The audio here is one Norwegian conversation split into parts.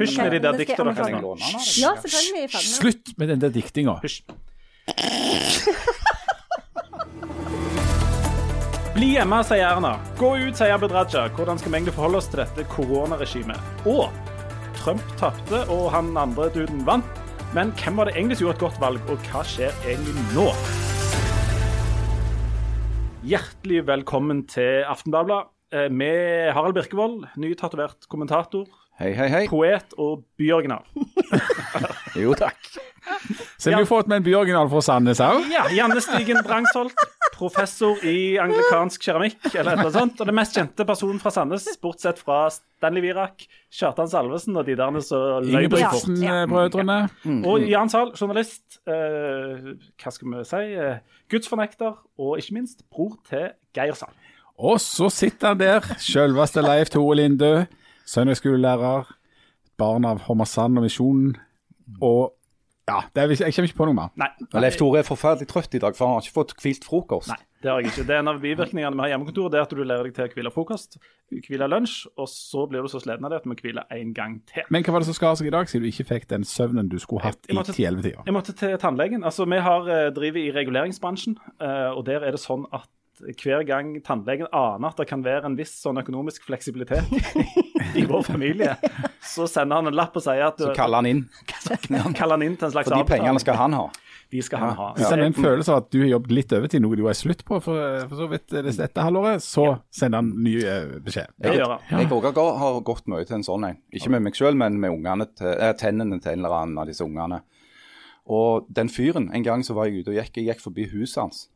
Hysj med de der nå. låne? Ja, selvfølgelig. Slutt med den der diktinga. Hysj. Bli hjemme, sier Erna. Gå ut, sier Abid Raja. Hvordan skal vi egentlig forholde oss til dette koronaregimet? Og Trump tapte, og han andre duden vant. Men hvem var det egentlig som gjorde et godt valg, og hva skjer egentlig nå? Hjertelig velkommen til Aftenbladet eh, med Harald Birkevold, nytatovert kommentator, Hei, hei, hei. poet og byoriginal. Jo, takk. Så har vi fått med en byoriginal fra Sandnes òg. Ja, Janne Stigen Brangsholt, professor i anglikansk keramikk, eller noe sånt. Og den mest kjente personen fra Sandnes, bortsett fra Stanley Virak, Kjartan Salvesen og de der som løy på sport. Ingebrigtsen-brødrene. Og Jan Sahl, journalist, eh, hva skal vi si, eh, gudsfornekter, og ikke minst bror til Geir Sahl. Og så sitter han der, sjølveste Leif Tore Lindø, søndagsskolelærer, barn av Hommersand og Misjonen. Og ja, det er, jeg kommer ikke på noe mer. Nei, Leif Tore er forferdelig trøtt i dag, for han har ikke fått hvilt frokost. nei, det har jeg ikke. Det er en av bivirkningene vi har hjemmekontor, det er at du lærer deg til å hvile frokost, hvile lunsj, og så blir du så sliten av det at du må hvile en gang til. Men hva var det som skar seg i dag, siden du ikke fikk den søvnen du skulle hatt i måtte- 10-11-tida? Jeg måtte til tannlegen. Altså, Vi har eh, driver i reguleringsbransjen, eh, og der er det sånn at hver gang tannlegen aner at det kan være en viss sånn økonomisk fleksibilitet i vår familie, så sender han en lapp og sier at Så kaller han inn, kaller han inn til en slags for de pengene skal han ha. De skal han ha. Hvis det er en følelse av at du har jobbet litt overtid, noe du er slutt på for, for så vidt eh, dette halvåret, så sender han ny eh, beskjed. Det gjør han. Jeg òg har gått mye til en sånn en. Ikke med meg sjøl, men med ungene til, eh, tennene til en eller annen av disse ungene. Og den fyren, en gang så var jeg ute og gikk, jeg gikk forbi huset hans.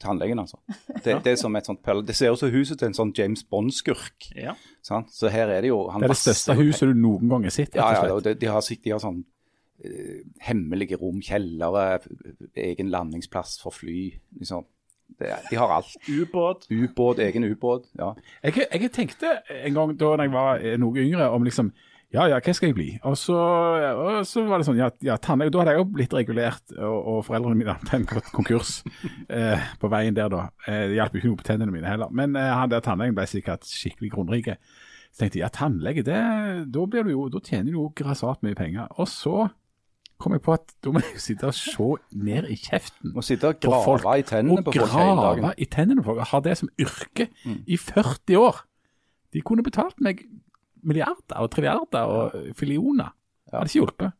Tannlegen, altså. Det, det er som et sånt. Det ser ut som huset til en sånn James Bond-skurk. Ja. sant? Så her er det jo han Det er det største huset du noen gang har sett, Ja, ja, de, de, har, de har sånn uh, hemmelige rom, kjellere, egen landingsplass for fly. liksom. Det, de har alt. Ubåt. Ubåt, egen ubåt. ja. Jeg, jeg tenkte en gang da jeg var eh, noe yngre, om liksom ja, ja, hva skal jeg bli? Og så, og så var det sånn, ja, ja tannlege, da hadde jeg jo blitt regulert, og, og foreldrene mine hadde en konkurs eh, på veien der da. Eh, det hjalp jo ikke noe på tennene mine heller. Men eh, han der tannlegen ble sikkert skikkelig grunnrike. Så tenkte jeg, ja, tannlege, det, da, blir du jo, da tjener du jo grassat mye penger. Og så kom jeg på at da må jeg sitte og se ned i kjeften Må sitte og grave folk, i tennene på folk hele dagen. grave i tennene på folk, og ha det som yrke i 40 år. De kunne betalt meg milliarder og trilliarder og fillioner. Hadde ikke hjulpet.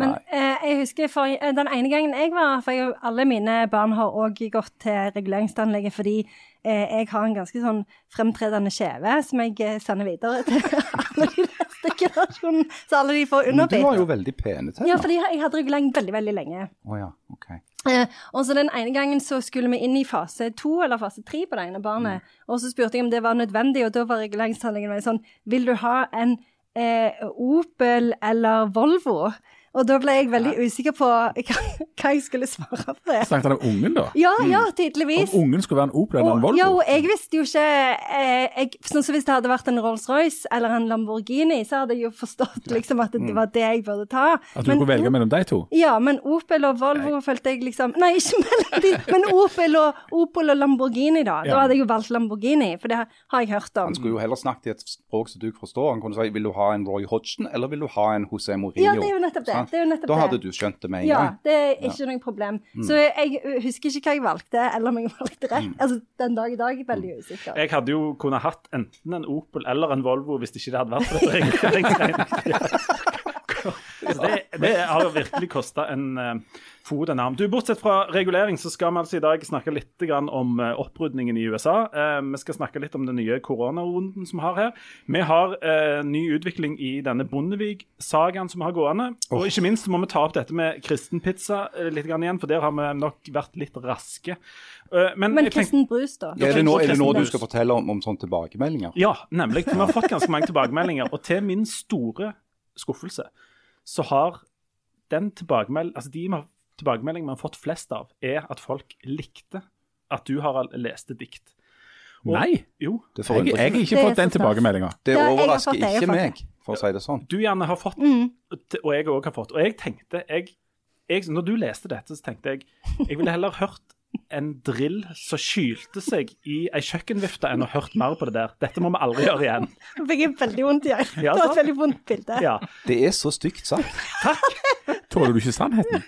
Men eh, jeg husker for, eh, den ene gangen jeg var For jeg, alle mine barn har òg gått til reguleringsanlegget fordi eh, jeg har en ganske sånn fremtredende kjeve som jeg eh, sender videre til alle de neste generasjonene. Så alle de får Men du har jo veldig pene tenner. Ja, fordi jeg jeg hadde regulering veldig, veldig lenge. Oh, ja, ok. Eh, og så den ene gangen så skulle vi inn i fase to eller fase tre på det ene barnet. Og så spurte jeg om det var nødvendig, og da var reguleringstannlegen sånn Vil du ha en eh, Opel eller Volvo? Og da ble jeg veldig usikker på hva, hva jeg skulle svare på det. Snakket han om ungen, da? Ja, ja, tydeligvis. Om ungen skulle være en Opel eller en Volvo? ja, og jeg visste jo ikke eh, jeg, Sånn som Hvis det hadde vært en Rolls-Royce eller en Lamborghini, så hadde jeg jo forstått liksom at det var det jeg burde ta. At du kunne velge mellom de to? Ja, men Opel og Volvo følte jeg liksom Nei, ikke mellom de, men Opel og, Opel og Lamborghini, da. Da Ja. hadde jeg jo valgt Lamborghini, for det har jeg hørt om. Han skulle jo heller snakket i et språk som du forstår. Han kunne si vil du ha en Roy Hodgson eller vil du ha en José Mourinho? Ja, det er jo nettopp det. Sant? det, er jo nettopp da hadde du skjønt det med en Ja, gang. det er ikke noe problem. Så jeg husker ikke hva jeg valgte, eller om jeg valgte rett. Altså, den dag i dag er veldig usikker. Jeg hadde jo kunnet hatt enten en Opel eller en Volvo hvis det ikke hadde vært for dette det, det har jo virkelig kosta en uh, fot en arm. Du, Bortsett fra regulering så skal vi altså i dag snakke litt grann om uh, opprydningen i USA. Uh, vi skal snakke litt om den nye koronarunden som vi har her. Vi har uh, ny utvikling i denne Bondevik-sagaen som vi har gående. Og ikke minst må vi ta opp dette med kristenpizza uh, litt grann igjen, for der har vi nok vært litt raske. Eh, men, Men Kristen Brus, da? Ja, er, det nå, er det nå du skal fortelle om, om sånne tilbakemeldinger? ja, nemlig. Vi har fått ganske mange tilbakemeldinger. Og til min store skuffelse så har den tilbakemelding, altså de tilbakemeldingene vi har fått flest av, er at folk likte at du, Harald, leste dikt. Og- Nei, Jo. Det jeg, jeg har ikke. fått den tilbakemeldinga. Det overrasker det, ikke meg, for å si det sånn. Du gjerne har fått, Mm. og jeg òg har fått. Og jeg tenkte jeg, jeg, Når du leste dette, så tenkte jeg jeg ville heller hørt en drill som kylte seg i ei kjøkkenvifte enn å ha hørt mer på det der. Dette må vi aldri gjøre igjen. Nå fikk jeg veldig vondt i øynene. Ja, det var et veldig vondt bilde. Ja. Det er så stygt sagt. Tåler du ikke sannheten?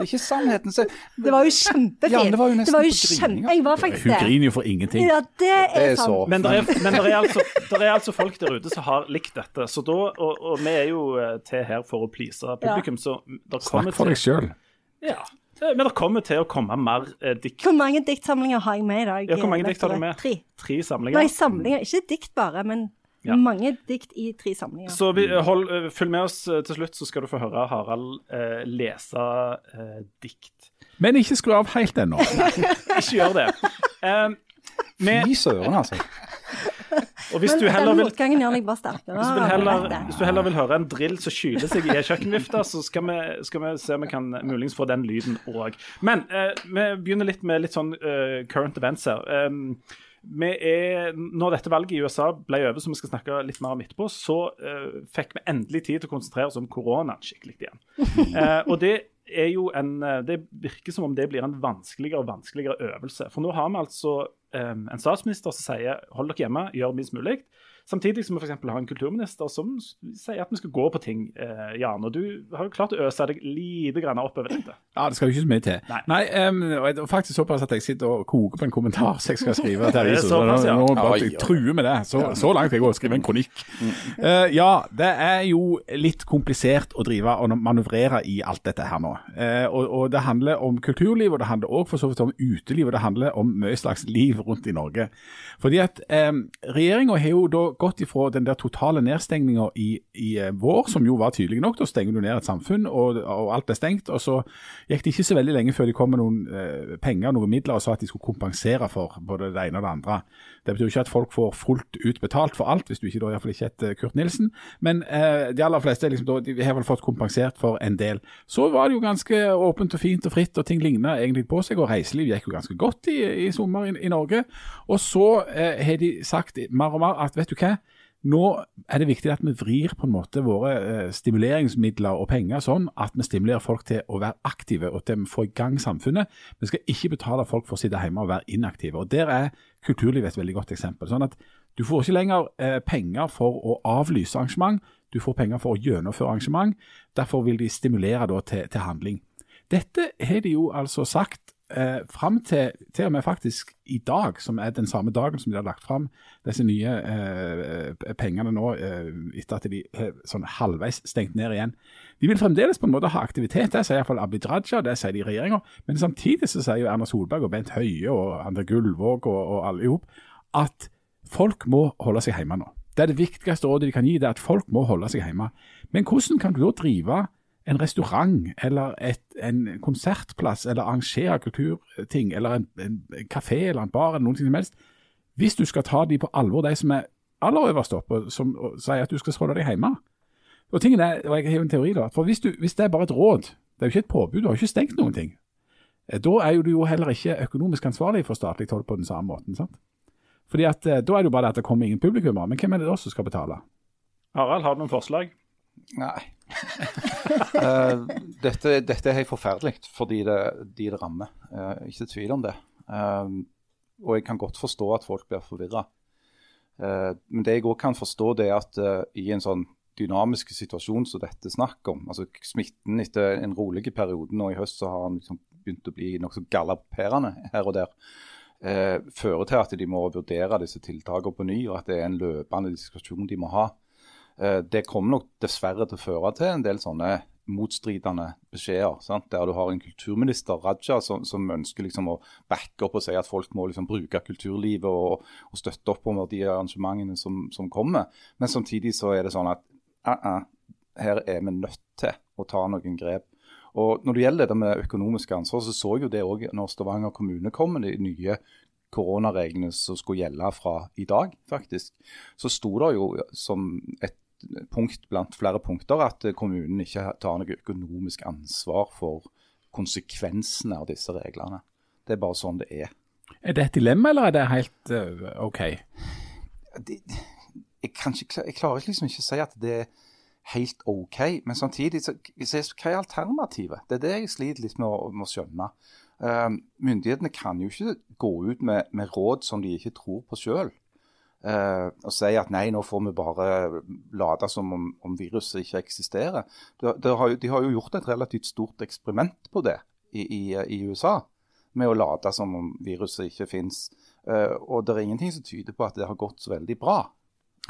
Det er ikke sannheten. Så, Det var jo kjempefint. Ja, det var jo nesten var jo på grining, kjempe... Jeg var faktisk Hun griner jo for ingenting. Ja, det Det er er sant. så Men det er, men der er, altså, der er altså folk der ute som har likt dette. Så da, og, og vi er jo eh, til her for å please publikum, så det kommer Snakk for til, deg sjøl. ja, men det kommer til å komme mer eh, dikt. Hvor mange diktsamlinger har jeg med i dag? Ja, hvor mange dikt har du med? Tre. Tre samlinger. Nei, samlinger. Ikke dikt bare, men Ja. mange dikt i tre samlinger. Så vi, hold, eh, følg med oss eh, til slutt, så skal du få høre Harald eh, lese eh, dikt. Men ikke skru av helt ennå. Ikke gjør det. Eh, Fy søren, altså. og hvis Men du heller vil motgangen gjør meg bare sterkere. Hvis du, heller, hvis du heller vil høre en drill som kyler seg i ei kjøkkenvifte, så skal vi, skal vi se om vi kan muligens få den lyden òg. Men eh, vi begynner litt med litt sånn uh, current events her. Um, er, når dette valget i USA ble over, som vi skal snakke litt mer om etterpå, så uh, fikk vi endelig tid til å konsentrere oss om koronaen skikkelig igjen. Uh, og det er jo en eh, Det virker som om det blir en vanskeligere og vanskeligere øvelse. For nå har vi altså um, en statsminister som sier hold dere hjemme, gjør minst mulig. Samtidig som vi f.eks. har en kulturminister som sier at vi skal gå på ting. Eh, Jan, og du har jo klart å øse deg lite grann oppover dette. Ja, det skal jo ikke så mye til. Nei. Nei og og faktisk såpass at jeg sitter og koker på en kommentar som jeg skal skrive til Det avisen. Så såpass, ja. nå, nå bare jeg truer med det. Så, så langt jeg går og skriver en kronikk. Uh, ja, det er jo litt komplisert å drive og manøvrere i alt dette her nå. Uh, og, og det handler om kulturliv, og det handler også for så vidt om uteliv, og det handler om mye slags liv rundt i Norge. Fordi at um, regjeringa har jo da gått ifra den der totale nedstengninga i, i eh, vår, som jo var tydelig nok, da stenger du ned et samfunn, og, og alt er stengt. Og så gikk det ikke så veldig lenge før de kom med noen eh, penger, noen midler, og sa at de skulle kompensere for både det ene og det andre. Det betyr jo ikke at folk får fullt ut betalt for alt, hvis du ikke da iallfall ikke heter Kurt Nilsen. Men eh, de aller fleste liksom, da, de har vel fått kompensert for en del. Så var det jo ganske åpent og fint og fritt, og ting ligna egentlig på seg. Og reiseliv gikk jo ganske godt i, i sommer i, i Norge. Og så eh, har de sagt mer og mer at vet du hva, nå er det viktig at vi vrir på en måte våre eh, stimuleringsmidler og penger sånn at vi stimulerer folk til å være aktive og til å få i gang samfunnet. Vi skal ikke betale folk for å sitte hjemme og være inaktive. og Der er kulturlivet et veldig godt eksempel. sånn at Du får ikke lenger eh, penger for å avlyse arrangement, du får penger for å gjennomføre arrangement. Derfor vil de stimulere til, til handling. Dette har de jo altså sagt eh, fram til, til og med faktisk i dag, som er den samme dagen som de har lagt fram disse nye eh, pengene nå, eh, etter at de har sånn halvveis stengt ned igjen. De vil fremdeles på en måte ha aktivitet, det sier iallfall Abid Raja, det sier de i regjeringa. Men samtidig så sier jo Erna Solberg og Bent Høie og Andre Gullvåg og, og alle i hop at folk må holde seg hjemme nå. Det er det viktigste rådet de kan gi, det er at folk må holde seg hjemme. Men hvordan kan du da drive en restaurant eller et, en konsertplass eller arrangere kulturting eller en, en, kafé eller en bar eller noe som helst, hvis du skal ta de på alvor, de som er aller øverst oppe, som og sier at du skal holde deg hjemme. Og tingen er, og jeg har jo en teori da, for hvis, du, hvis det er bare et råd, det er jo ikke et påbud, du har jo ikke stengt noen ting, eh, da er jo du jo heller ikke økonomisk ansvarlig for statlig toll på den samme måten, sant? Fordi at eh, da er det jo bare det at det kommer ingen publikummere, men hvem er det da som skal betale? Harald, har du noen forslag? Nei. Eh, dette, dette er helt forferdelig fordi det, de det rammer. Uh, ikke tvil om det. Eh, og jeg kan godt forstå at folk blir forvirra. men det jeg òg kan forstå, det er at i en sånn dynamisk situasjon som dette er snakk om, altså smitten etter en rolig periode nå i høst, så har den liksom begynt å bli nokså galopperende her og der. Fører til at de må vurdere disse tiltakene på ny, og at det er en løpende diskusjon de må ha. Eh, det kommer nok dessverre til å føre til en del sånne motstridende beskjeder. Sant? Der du har en kulturminister, Raja, som, som ønsker liksom å backe opp og si at folk må liksom bruke kulturlivet og, og støtte opp om de arrangementene som, som kommer. Men samtidig så er det sånn at uh -uh, her er vi nødt til å ta noen grep. Og Når det gjelder det med økonomisk ansvar, så så jo det òg når Stavanger kommune kom med de nye koronareglene som skulle gjelde fra i dag, faktisk. Så sto det jo som et punkt blant flere punkter at kommunen ikke tar noe økonomisk ansvar for konsekvensene av disse reglene. Det er bare sånn det er. Er det et dilemma, eller er det helt uh, OK? Det, jeg, ikke, jeg klarer liksom ikke å si at det er helt OK, men samtidig så, så hva er alternativet? Det er det jeg sliter litt med å, med å skjønne. Uh, myndighetene kan jo ikke gå ut med, med råd som de ikke tror på sjøl. Og si at nei, nå får vi bare late som om, om viruset ikke eksisterer. De, de, har de, har jo, gjort et relativt stort eksperiment på det i, i, i USA, med å late som om viruset ikke fins. og det er ingenting som tyder på at det har gått så veldig bra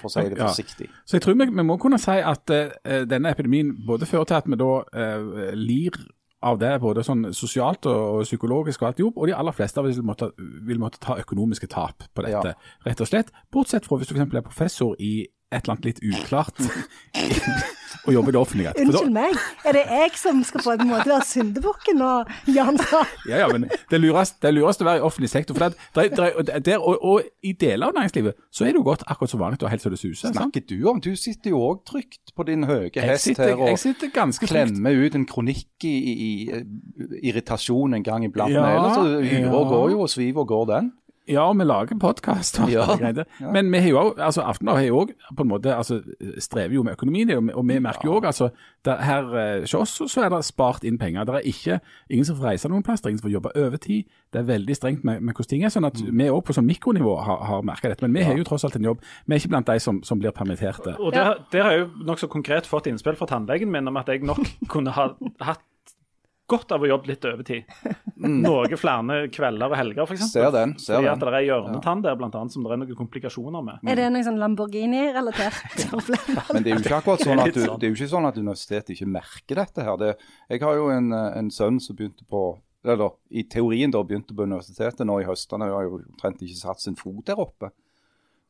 for å si det forsiktig. Ja. Så jeg tror vi, vi, må kunne si at uh, denne epidemien både fører til at vi da uh, lir av det, både sånn sosialt og, psykologisk og alt jobb, og de aller fleste vil måtte, vil måtte ta økonomiske tap på dette, ja. rett og slett. Bortsett fra hvis du f.eks. er professor i et eller annet litt uklart å jobbe i det offentlige. Unnskyld meg, er det jeg som skal på en måte være syndebukken nå, Jan? ja, ja, men det er lurest, det er lurest å være i offentlig sektor. for det, det, der, og, og, I deler av næringslivet så er det jo godt akkurat så vanlig og helt så det suser. Snakker du om? Du sitter jo òg trygt på din høye hest sitter, her og klemmer ut en kronikk i, i, i, irritasjon en gang iblant. Ja, ellers så ja. går jo og sviver og går den. Ja, vi lager podkast. Ja. Men vi har jo altså Aftenbladet har jo òg på en måte altså, strever jo med økonomien, og vi merker jo òg altså, her eh, hos oss så er det spart inn penger. Det er ikke, ingen som får reise noen plass, det er ingen som får jobbe overtid. Det er veldig strengt med, med hvordan ting er. sånn at mm. vi òg på sånn mikronivå har, har merka dette. Men vi ja. har jo tross alt en jobb. Vi er ikke blant de som, som blir permitterte. Og Der, der har jeg jo nokså konkret fått innspill fra tannlegen min om at jeg nok kunne ha hatt godt av å jobbe litt overtid. Mm. Noe flere kvelder og helger, f.eks. Ser den, ser Fordi at det er hjørnetann der blant annet, som det er noen komplikasjoner med. Er det noe sånn Lamborghini-relatert? Men det er jo ikke akkurat sånn at, du, det er jo ikke sånn at universitetet ikke merker dette. her. Det, jeg har jo en, en sønn som begynte på eller i teorien da begynte på universitetet nå i høstene. Han har jo omtrent ikke satt sin fot der oppe.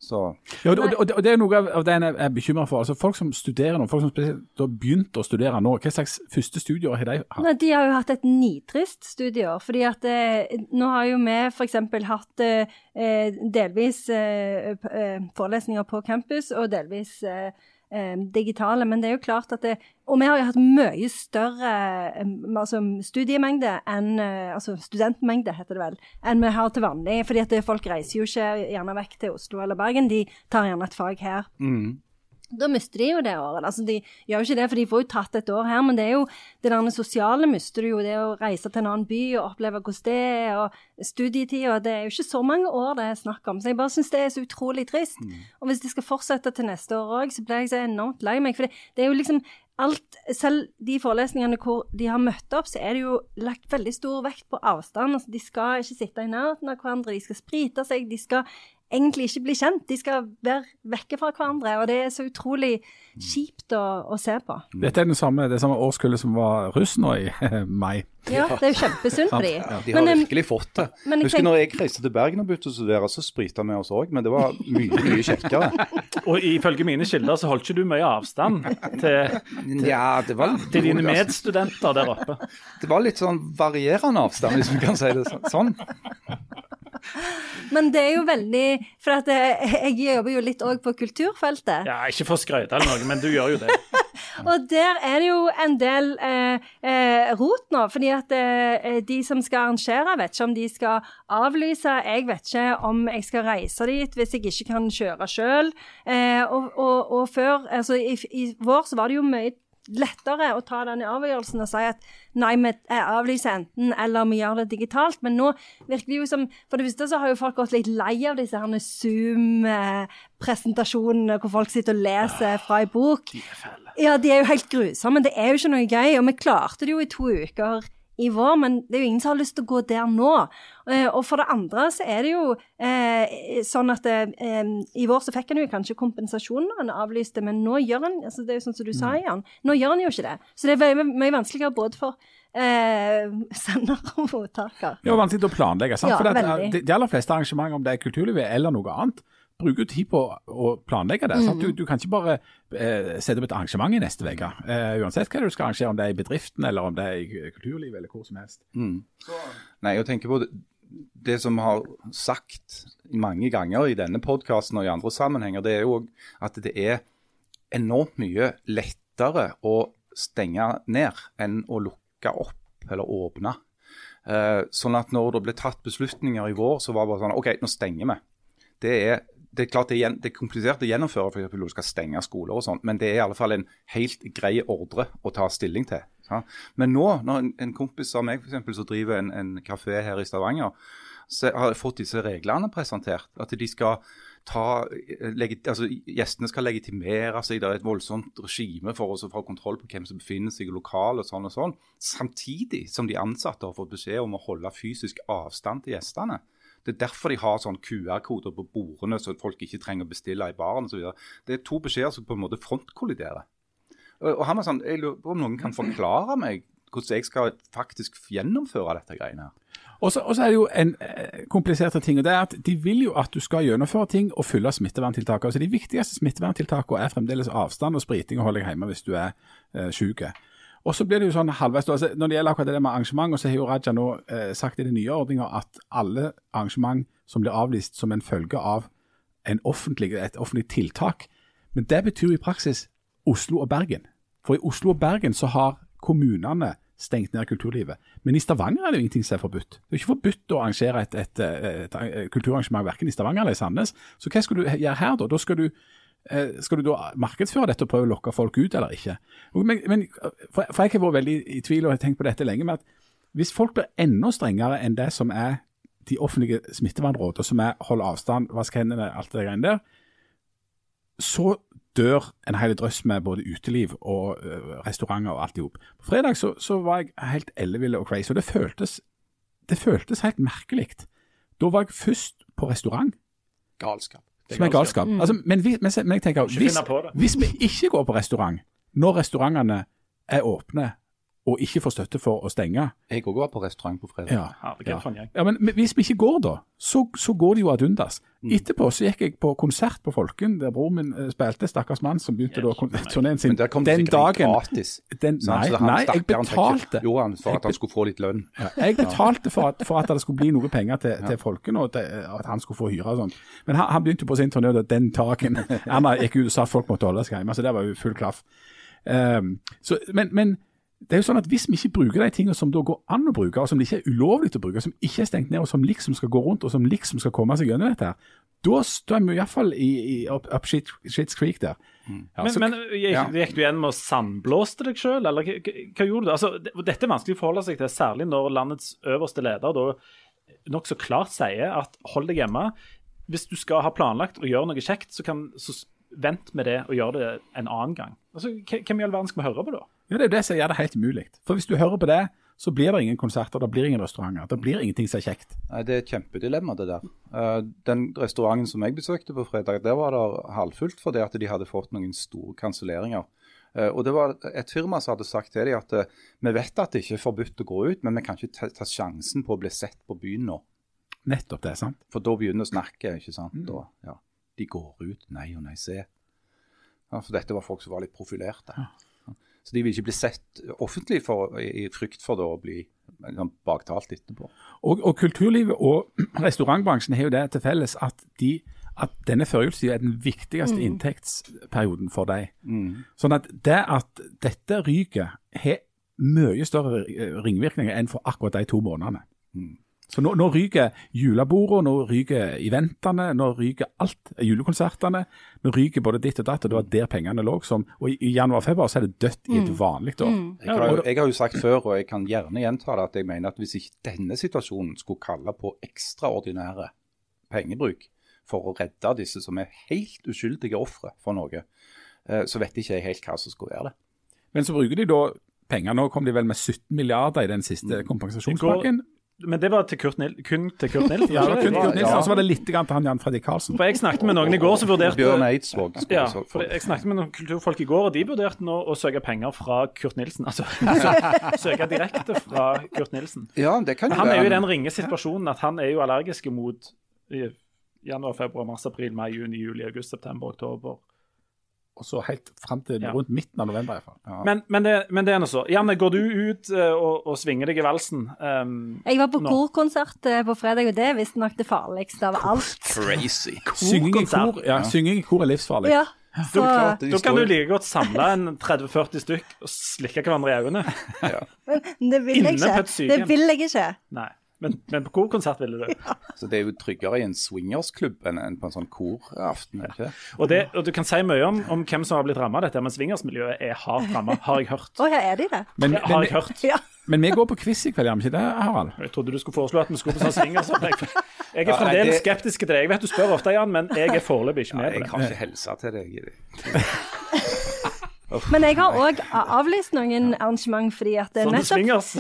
Så. Ja, og, og, og, det er noe av det jeg er bekymra for. Altså, folk som studerer nå, folk som har begynt å studere nå, hva slags første studier har de hatt? Nei, de har jo hatt et nitrist studieår. fordi at eh, Nå har jo vi f.eks. hatt eh, eh, delvis eh, eh, forelesninger på campus og delvis eh, digitale. Men det er jo klart at det, Og vi har jo hatt mye større eh, altså studiemengde enn eh, Altså studentmengde, heter det vel, enn vi har til vanlig. fordi at folk reiser jo ikke gjerne vekk til Oslo eller Bergen, de tar gjerne et fag her. Mm. Da mister de jo det året. Altså, de gjør jo ikke det, for de får jo tatt et år her, men det er jo det der sosiale mister du jo. Det å reise til en annen by og oppleve hvordan det er, og studietid, og det er jo ikke så mange år det er snakk om. Så jeg bare syns det er så utrolig trist. Mm. Og hvis de skal fortsette til neste år òg, så blir jeg så enormt lei meg. For det, det, er jo liksom alt Selv de forelesningene hvor de har møtt opp, så er det jo lagt veldig stor vekt på avstand. Altså, de skal ikke sitte i nærheten av hverandre, de skal sprite seg, de skal egentlig ikke bli kjent. De skal være vekke fra hverandre, og det er så utrolig kjipt å, å se på. Dette er den samme, det samme årskullet som var russ nå i mai. Ja, det er jo kjempesynd for de. Ja, de har men, virkelig fått det. Men Husker tenk... når jeg reiste til Bergen og begynte å studere, så sprita vi oss òg, men det var mye, mye kjekkere. og ifølge mine kilder så holdt ikke du mye avstand til, til, ja, var, til dine medstudenter der oppe. Det var litt sånn varierende avstand, hvis vi kan si det sånn. Men det er jo veldig For at jeg, jeg jobber jo litt òg på kulturfeltet. Ja, ikke for å skryte eller noe, men du gjør jo det. og der er det jo en del eh, eh, rot nå. fordi at eh, de som skal arrangere, vet ikke om de skal avlyse. Jeg vet ikke om jeg skal reise dit hvis jeg ikke kan kjøre sjøl. Eh, og, og, og, før, altså i, i vår så var det jo mye lettere å ta den avgjørelsen og si at nei, vi avlyser enten eller vi gjør det digitalt. Men nå virker det jo som For det første så har jo folk gått litt lei av disse herne Zoom-presentasjonene hvor folk sitter og leser fra ei bok. Ja, de er jo helt grusomme. Det er jo ikke noe gøy. Og vi klarte det jo i to uker i vår, men det er jo ingen som har lyst til å gå der nå. Eh, og for det andre så er det jo eh, sånn at eh, i vår så fikk han jo kanskje kompensasjon når en avlyste, men nå gjør han altså det er jo sånn som du sa, mm. Jan, nå gjør han jo ikke det. Så det er mye vanskeligere både for eh, sender og mottaker. Ja, vanskelig å planlegge. sant? Ja, for det, de, de aller fleste arrangementer, om det er kulturlivet eller noe annet, bruker tid på å planlegge det. Mm. Du, du, kan ikke bare eh, sette opp et arrangement i neste uke. Eh, uansett hva du skal arrangere, om det er i bedriften eller om det er i kulturlivet eller hvor som helst. Mm. Nei, jeg tenker på det, det som har sagt mange ganger i denne podkasten og i andre sammenhenger, det er jo at det er enormt mye lettere å stenge ned enn å lukke opp eller åpne. Eh, sånn at når det ble tatt beslutninger i vår, så var det bare sånn OK, nå stenger vi. Det er det er klart det er, det er komplisert å gjennomføre for når du skal stenge skoler og sånt, men det er i alle fall en helt grei ordre å ta stilling til. Ja. Men nå, når en, en kompis av meg for eksempel, som driver en, en kafé her i Stavanger, så har fått disse reglene presentert. At de skal ta legge, altså Gjestene skal legitimere seg, det er et voldsomt regime for å få kontroll på hvem som befinner seg i lokalet. og sånn og sånn, Samtidig som de ansatte har fått beskjed om å holde fysisk avstand til gjestene. Det er derfor de har sånn QR-koder på bordene, så folk ikke trenger å bestille i baren osv. Det er to beskjeder som på en måte frontkolliderer. Og, og han var sånn, Jeg lurer på om noen kan forklare meg hvordan jeg skal faktisk gjennomføre dette greiene her. Og så er det jo en eh, kompliserte ting. og det er at De vil jo at du skal gjennomføre ting og følge smitteverntiltakene. Altså De viktigste smitteverntiltakene er fremdeles avstand og spriting og holde deg hjemme hvis du er eh, syk. Og så blir det jo sånn halvveis, altså Når det gjelder akkurat det med arrangement, så har jo Raja nå eh, sagt i den nye ordninga at alle arrangement som blir avlyst som en følge av en offentlig, et offentlig tiltak Men det betyr jo i praksis Oslo og Bergen. For i Oslo og Bergen så har kommunene stengt ned kulturlivet. Men i Stavanger er det jo ingenting som er forbudt. Det er ikke forbudt å arrangere et, et, et, et kulturarrangement verken i Stavanger eller i Sandnes. Så hva skal du gjøre her da? Da skal du, skal du da markedsføre dette og prøve å lokke folk ut, eller ikke? Men, men, for, jeg har vært veldig i tvil og har tenkt på dette lenge, med at hvis folk blir enda strengere enn det som er de offentlige smittevernrådene, som er hold avstand, vask hendene, alt det greiene der, så dør en hel drøss med både uteliv og uh, restauranter og alt i hop. På fredag så, så, var jeg helt elleville og crazy, og det føltes, det føltes helt merkelig. Da var jeg først på restaurant. Galskap. Som er galskap. Mm. Altså, men, vi, men, men, jeg tenker, hvis, hvis vi ikke går på restaurant når restaurantene er åpne og ikke får støtte for å stenge. Jeg òg var på restaurant på fredag. Ja, ja. ja men hvis vi ikke går da, så, så går det jo ad undas. Mm. Etterpå så gikk jeg på konsert på Folken, der bror min uh, spilte. Stakkars mann som begynte da turneen sin. Men der kom den dagen gratis. Den, nei, nei, jeg betalte. Jo, han for at han skulle få litt lønn. Ja, jeg betalte for at, for at, det skulle bli noe penger til, til Folken, og til, at han skulle få hyre og sånn. Men han, han, begynte på sin turné den dagen. Erna gikk ut og sa at folk måtte holde seg hjemme, så det var jo full klaff. Um, så, men, men det er jo sånn at Hvis vi ikke bruker de tingene som da går an å bruke, og som det ikke er ulovlig å bruke, som ikke er stengt ned, og som liksom skal gå rundt, og som liksom skal komme seg gjennom dette, her, da står vi iallfall i, i up, up shit, Shit's Creek der. Mm. Ja, men, så, men gikk, ja. gikk, du igjen med å sandblåste deg sjøl, eller hva, hva, gjorde du? Altså, dette er vanskelig å forholde seg til, særlig når landets øverste leder da nokså klart sier at hold deg hjemme. Hvis du skal ha planlagt å gjøre noe kjekt, så, kan, så vent med det og gjør det en annen gang. Altså, Hvem i all verden skal vi høre på da? Ja, Det er jo det som gjør det helt umulig. For hvis du hører på det, så blir det ingen konserter, det blir ingen restauranter. Det blir ingenting som er kjekt. Nei, Det er et kjempedilemma, det der. Uh, den restauranten som jeg besøkte på fredag, der var det halvfullt fordi at de hadde fått noen store kanselleringer. Uh, og det var et firma som hadde sagt til dem at uh, vi vet at det ikke er forbudt å gå ut, men vi kan ikke ta, ta sjansen på å bli sett på byen nå. Nettopp det, sant. For da begynner å snakke, ikke sant. Mm. Da, ja. De går ut, nei og nei, se. Ja, for dette var folk som var litt profilerte. Ja. Så de vil ikke bli sett offentlig for, i frykt for å bli liksom, baktalt etterpå. Og, og, kulturlivet og restaurantbransjen har jo det til felles at, de, at denne førjulstida er den viktigste mm. inntektsperioden for deg. Mm. Sånn at det at dette ryker, har mye større ringvirkninger enn for akkurat de to månedene. Mm. Så nå, nå ryker julebordene, nå ryker eventene, nå ryker alt. Julekonsertene. Nå ryker både ditt og datt, og det var der pengene lå. Som, og i, januar-februar så er det dødt i et mm. vanlig år. Mm. Jeg, har, jeg har jo sagt før, og jeg kan gjerne gjenta det, at jeg mener at hvis ikke denne situasjonen skulle kalle på ekstraordinære pengebruk for å redde disse som er helt uskyldige ofre for noe, eh, så vet ikke jeg helt hva som skulle være det. Men så bruker de da penger. Nå kom de vel med 17 milliarder i den siste kompensasjonspakken men det var til Kurt Nil kun til Kurt Nilsen? ja, kun Kurt Nilsen, og så var det litt grann til han Jan Fredrik Karlsen. For Jeg snakket med noen i går som vurderte Bjørn Eidsvåg. Ja, for jeg snakket med noen kulturfolk i går, og de vurderte nå å søke penger fra Kurt Nilsen. Altså søke direkte fra Kurt Nilsen. Ja, det kan jo Han er jo i den ringe situasjonen at han er jo allergisk mot januar, februar, mars, april, mai, juni, juli, august, september, oktober og så helt fram til ja. rundt midten av november. i hvert fall. Ja. Men, men, det, men, det, er nå så. Janne, går du ut uh, og, og, svinger deg i valsen? Um, jeg var på korkonsert uh, på fredag, og det er visstnok det farligste av alt. Crazy. Synging i kor, ja, synging i kor er livsfarlig. Ja. Så, da, da kan du like godt samle en 30-40 stykk og slikke hverandre i øynene. ja. Men det vil jeg ikke. Det vil jeg ikke. Nei. Men, men på korkonsert ville du. Så det er jo tryggere i en swingersklubb enn på en sånn koraften. er det ikke? Og, det, og du kan si mye om, om hvem som har blitt ramma av dette, men swingersmiljøet er hardt ramma, har jeg hørt. Å ja, er de det? Men, Det har jeg hørt. Ja. men vi går på quiz i kveld, gjør vi ikke det, Harald? Jeg trodde du skulle foreslå at vi skulle på sånn swingersopplegg. Jeg er Ja, fremdeles det- skeptisk til det. Jeg vet du spør ofte, Jan, men jeg er foreløpig ikke Ja, med jeg på det. har ikke helsa til deg. i det. Men jeg har òg avlyst noen arrangement fordi at det er Sånne nettopp swingers.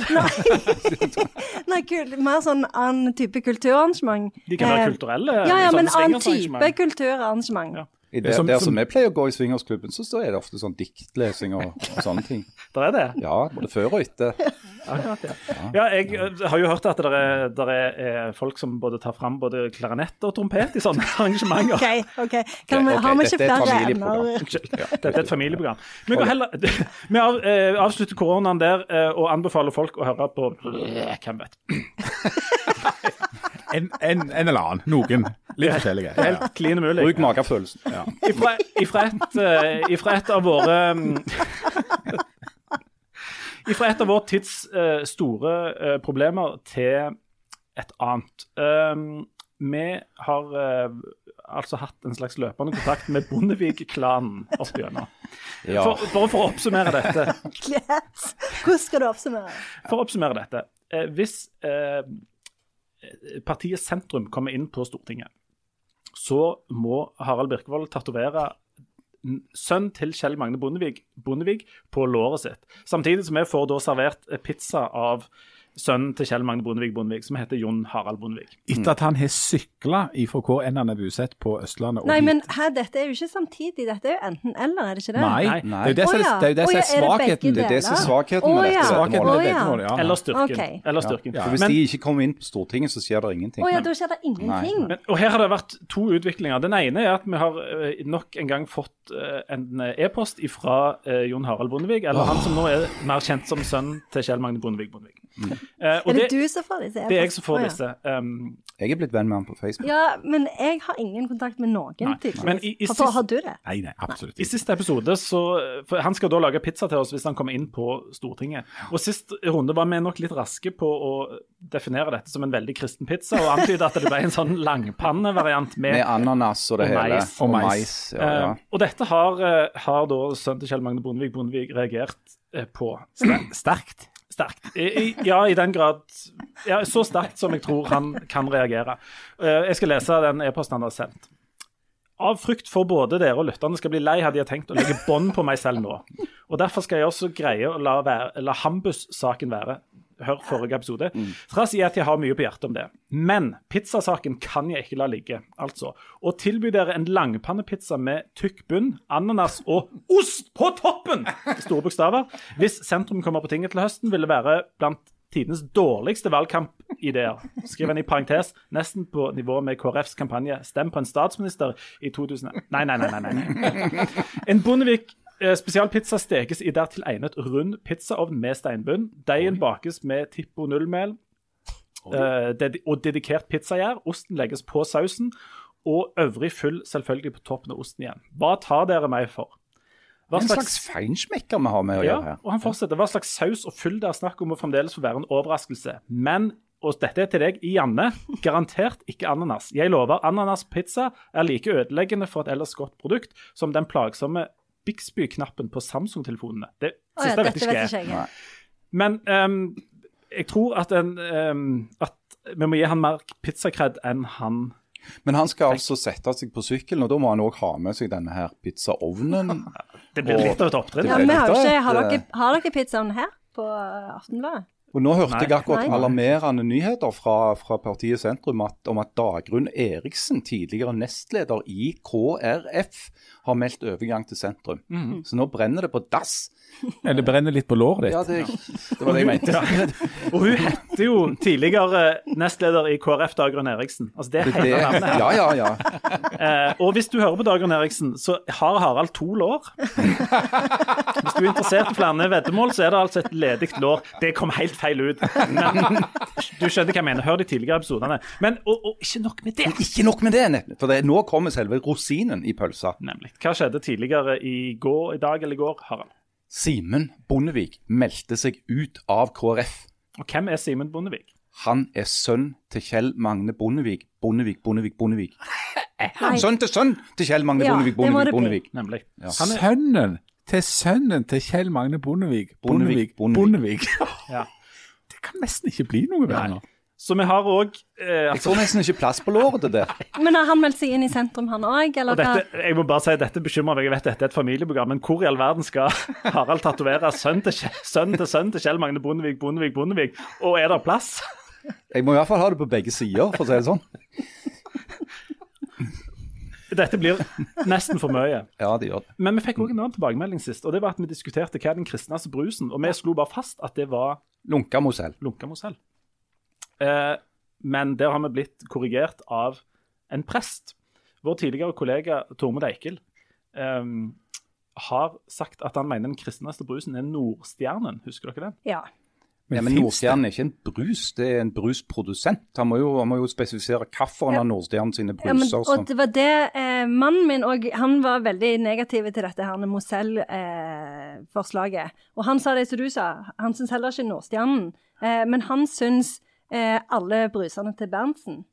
Nei, kul, mer sånn annen type kulturarrangement. De kan være Eh, kulturelle. Ja, ja, men annen type kulturarrangement. Ja. I det, Som- der som- vi pleier å gå i swingersklubben, så så er det ofte sånn diktlesing og, og sånne ting. Der er det. Ja, både før og etter. Akkurat, ja. ja, jeg eh, har jo hørt at det er, der er, eh, folk som både tar fram både klarinett og trompet i sånne arrangementer. OK, ok. Kan vi, okay har vi ikke er flere emner? Dette er et familieprogram. Vi, heller, vi av, eh, avslutter koronaen der eh, og anbefaler folk å høre på Hvem vet. En, en, en eller annen. Noen. Litt forskjellige. Ja. Helt klin umulig. Bruk magefølelsen. Ifra, ifra, et, eh, ifra et av våre mm, Ifra et av vår tids uh, store uh, problemer til et annet. Um, vi har uh, altså hatt en slags løpende kontakt med Bondevik-klanen opp igjennom. Ja. For, bare for å oppsummere dette. Yes. Hvordan skal du oppsummere? For å oppsummere dette. Hvis partiet Sentrum kommer inn på Stortinget, så må Harald Birkevold tatovere sønn til Kjell Magne Bondevik, Bondevik på låret sitt. Samtidig som vi får da servert pizza av sønnen til Kjell Magne Bondevik Bondevik, som heter Jon Harald Bondevik. Etter at han har sykla ifra hvor enn han er bosatt på Østlandet og Nei, hit. men her, dette er jo ikke samtidig. Dette er jo enten-eller, er det ikke det? Nei, Nei. det er jo det som er, ja, svakheten. Det er det som er svakheten med dette Svakheten med Å, ja. ja. Eller styrken. Okay. Eller styrken. Ja. For Hvis Men- de ikke kommer inn på Stortinget, så skjer det ingenting. Å ja, da skjer det ingenting. Men, og her har det vært to utviklinger. Den ene er at vi har eh, nok en gang fått eh, en eh, e-post fra Jon Harald Bondevik, eller han som nå er mer kjent som sønnen til Kjell Magne Bondevik Bondevik. Eh, og er det, det, du som får disse? det er jeg som får disse. Um, Jeg er blitt venn med han på Facebook. Ja, men jeg har ingen kontakt med noen, tydeligvis. men i- i Hvorfor har du det? Nei, nei, absolutt I ikke. siste episode så for Han skal da lage pizza til oss hvis han kommer inn på Stortinget. Og Sist runde var vi nok litt raske på å definere dette som en veldig kristen pizza, og antyde at det ble en sånn langpannevariant med, Med ananas og det Og hele. mais. Og Og mais. mais. Ja, ja. Uh, og dette har, har da sønnen til Kjell Magne Bondevik Bondevik reagert på Sterkt. Sterkt. Ja, i den grad ja, Så sterkt som jeg tror han kan reagere. Eh, jeg skal lese den e-posten han har sendt. Av frykt for både dere og lytterne skal bli lei, hadde jeg tenkt å legge bånd på meg selv nå. Og Derfor skal jeg også greie å la, være- la Hambus-saken være. Hør forrige episode. Trass i at jeg har mye på hjertet om det. Men pizzasaken kan jeg ikke la ligge. Altså, å tilby dere en langpannepizza med tykk bunn, ananas og ost på toppen! Store bokstaver. Hvis sentrum kommer på tinget til høsten, vil det være blant tidenes dårligste valgkampideer. Skriv en i parentes, nesten på nivå med KrFs kampanje 'Stem på en statsminister' i 2000. Nei, nei, nei. nei, nei. En Bondevik spesialpizza stekes i dertil egnet rund pizzaovn med steinbunn. Deigen bakes med Tippo nullmel eh, og dedikert pizzagjær. Osten legges på sausen, og øvrig fyll selvfølgelig på toppen av osten igjen. Hva tar dere meg for? Hva En slags feinschmecker vi har med å ja, gjøre her. og han fortsetter. Hva slags saus og fyll det er snakk om må fremdeles få være en overraskelse. Men, og dette er til deg, Janne, garantert ikke ananas. Jeg lover, ananaspizza er like ødeleggende for et ellers godt produkt som den plagsomme Bixby-knappen på Samsung-telefonene. Det oh, ja, siste vet ikke vet jeg. Men um, jeg tror at, en, um, at vi må gi han mer pizzakred enn han Men han skal altså sette seg på sykkelen, og da må han òg ha med seg denne her pizzaovnen. Det blir litt av et opptrinn. Ja, har, ikke, har, dere, har dere pizzaen her på Aftenbladet? Og nå hørte Nei. jeg akkurat Nei. alarmerende nyheter fra, fra partiet Sentrum at, om at Dagrun Eriksen, tidligere nestleder i KrF, har meldt overgang til sentrum. Så nå brenner det på dass. Eller brenner litt på låret ditt. Ja, det, det var det jeg mente. Og hun heter jo tidligere nestleder i KrF, Dagrun Eriksen. Altså det er Det, hele navnet. ja, ja, ja. Eh, og hvis du hører på Dagrun Eriksen, så har Harald to lår. Hvis du er interessert i flere veddemål, så er det altså et ledig lår. Det kom helt feil ut. Men du skjønner hva jeg mener. Hør de tidligere episodene. Men og, og ikke nok med det. Ikke nok med det, for det, nå kommer selve rosinen i pølsa. Nemlig. Hva skjedde tidligere i går, i dag eller i går, Harald? Simen Bondevik meldte seg ut av KrF. Og hvem er Simen Bondevik? Han er sønn til Kjell Magne Bondevik. Bondevik, Bondevik, Bondevik. Nei. sønn til sønn til Kjell Magne Ja, Bondevik, Bondevik. Bondevik? Nemlig. Sønnen til sønnen til Kjell Magne Bondevik. Bondevik, Bondevik. Ja. Det kan nesten ikke bli noe bedre nå. Så vi har òg eh, Jeg får nesten ikke plass på låret til det. Men har han meldt seg inn i sentrum, han òg, og jeg må bare si, dette bekymrer meg. Jeg vet dette er et familieprogram, men hvor i all verden skal Harald tatovere sønn til, sønn til sønn til Kjell Magne Bondevik, Bondevik, Bondevik? Og er det plass? Jeg må i hvert fall ha det på begge sider, for å si det sånn. Dette blir nesten for mye. Ja, det gjør det. Men vi fikk òg en annen tilbakemelding sist, og det var at vi diskuterte hva er den kristneste brusen. Og vi slo bare fast at det var Lunka Mosell. lunka Mosell. Eh, men der har vi blitt korrigert av en prest. Vår tidligere kollega Tormod Eikel eh, har sagt at han mener den kristneste brusen er Nordstjernen. Husker dere den? Ja. Ja, men Nordstjernen er ikke en brus, det er en brusprodusent. Han må jo, han må jo spesifisere hvilken av Nordstjernen sine bruser. Ja, men, og som det var det eh, Mannen min òg han var veldig negativ til dette her Mozell-forslaget. og han sa det som du sa, han syns heller ikke Nordstjernen. Eh, men han syns eh, alle brusene til Berntsen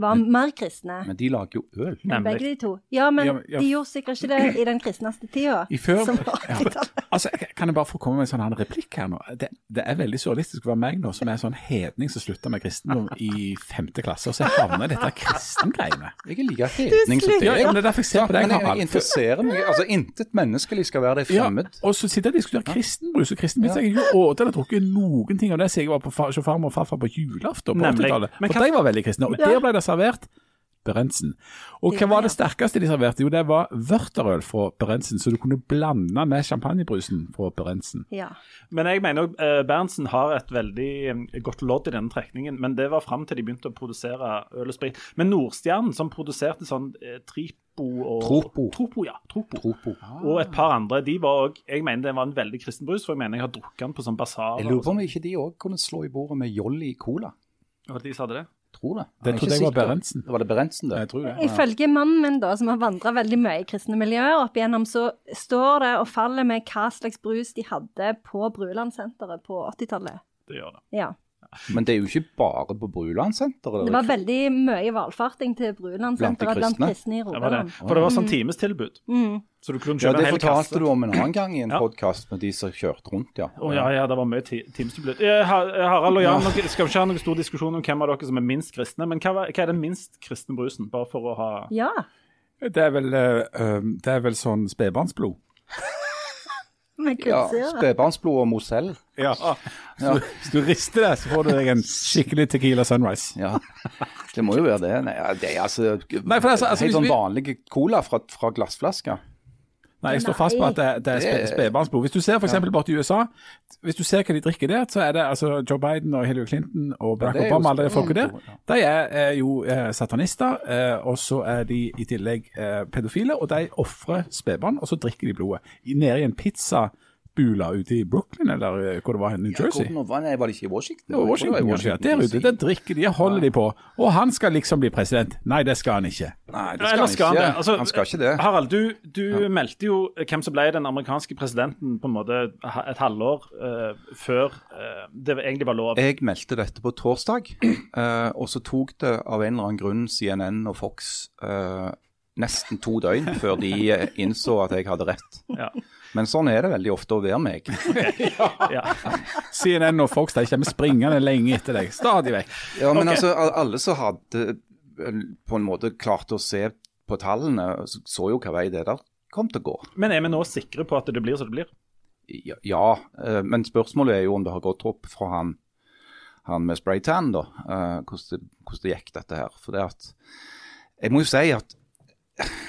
var mer kristne Men de lager jo øl. Nemlig. begge de to. Ja, men Ja, ja. de gjorde sikkert ikke det i den kristneste tida. I før, Som var ja, 80-tallet. Altså, kan jeg bare få komme med en sånn her replikk her nå? Det, det er veldig surrealistisk å være meg nå, som er sånn hedning som slutta med kristendom i femte klasse, og så havner dette kristengreiene. Jeg er like hedning som Ja, men det er derfor jeg ser på deg, Men jeg Harald. interesserer meg Altså, intet menneskelig skal være deg Ja, og så sitter jeg og diskuterer kristenbrus og kristenbrus. Jeg har ikke spist eller drukket noen ting av det siden jeg var på far, hos farmor og farfar på julaften på 80-tallet. For de var veldig kristne. Og der ble det servert Berentsen. Og hva var det sterkeste de serverte? Jo, det var vørterøl fra Berentsen, så du kunne blande med champagnebrusen fra Berentsen. Ja. Men jeg mener òg eh, Berntsen har et veldig eh, godt lodd i denne trekningen. Men det var fram til de begynte å produsere øl og sprit. Men Nordstjernen, som produserte sånn eh, Tripo og Tropo. Tropo, ja. Tropo. Tropo. Og et par andre. De var også, Jeg mener det var en veldig kristen brus, for jeg mener jeg har drukket den på sånn basar. Jeg lurer på om ikke de òg kunne slå i bordet med Jolly Cola. Og de sa det. Tror det. Det trodde jeg var. Berentsen. Var det Berentsen, det? Jeg tror det. Ifølge mannen min, da, som har vandra veldig mye i kristne miljøer opp igjennom, så står det og faller med hva slags brus de hadde på Brulandsenteret på 80-tallet. Det gjør det. Ja. Men det er jo ikke bare på Brulandsenteret. Det var veldig mye valfarting til Brulandsenteret Blant blant kristne? i Det var. Rogaland. For det var sånn timestilbud. Mm. Så du kunne Ja, kjøpe det en hel fortalte du om en annen gang i en Ja. podkast med de som kjørte rundt, ja. Å ja, ja, det var mye ti- timestilbud. Eh, Harald og Jan, dere skal vi ikke ha noen stor diskusjon om hvem av dere som er minst kristne, men hva, hva er den minst kristne brusen? Bare for å ha Ja. Det er vel, eh, eh, det er vel sånn spedbarnsblod. Ja. Spedbarnsblod og Mozell. Ja. Så hvis du rister det, så får du deg en skikkelig Tequila Sunrise. Ja, det må jo være det. Nei, det er altså, Nei, for altså- altså, Helt sånn vi- vanlig cola fra, fra glassflaske. Nei, jeg står fast på at det, det er spedbarnsblod. Hvis du ser f.eks. bort i USA, hvis du ser hva de drikker der, så er det altså Joe Biden og Hillary Clinton og Barack er Obama, alle de folka der, de er, er jo eh, satanister, eh, og så er de i tillegg eh, pedofile, og de ofrer spedbarn, og så drikker de blodet. Nede i en pizzabula ute i Brooklyn, eller eh, hvor det var, New Jersey. Hvor- var det- var det ikke i Washington? Det var Washington, det var i Der ute, der drikker de, holder de på. Og han skal liksom bli president. Nei, det skal han ikke. Nei, det skal eller han skal han ikke. det? Altså, han skal ikke det. Harald, du, du meldte jo hvem som ble den amerikanske presidenten på en måte et halvår uh, før uh, det egentlig var lov. Jeg meldte dette på torsdag, uh, og så tok det av en eller annen grunn CNN og Fox eh, nesten to døgn før de innså at jeg hadde rett. Ja. Men sånn er det veldig ofte å være meg. Ja. CNN og Fox de kommer springende lenge etter deg. Stadig vekk. Ja, men okay. altså, alle som hadde eh, på en måte klart å se på tallene, så, så jo hva vei det der kom til å gå. Men er vi nå sikre på at det blir som det blir? Ja, ja eh, men spørsmålet er jo om det har gått opp fra han, han med spraytan, da. eh, hvordan, det, hvordan det gikk dette her. For det at Jeg må jo si at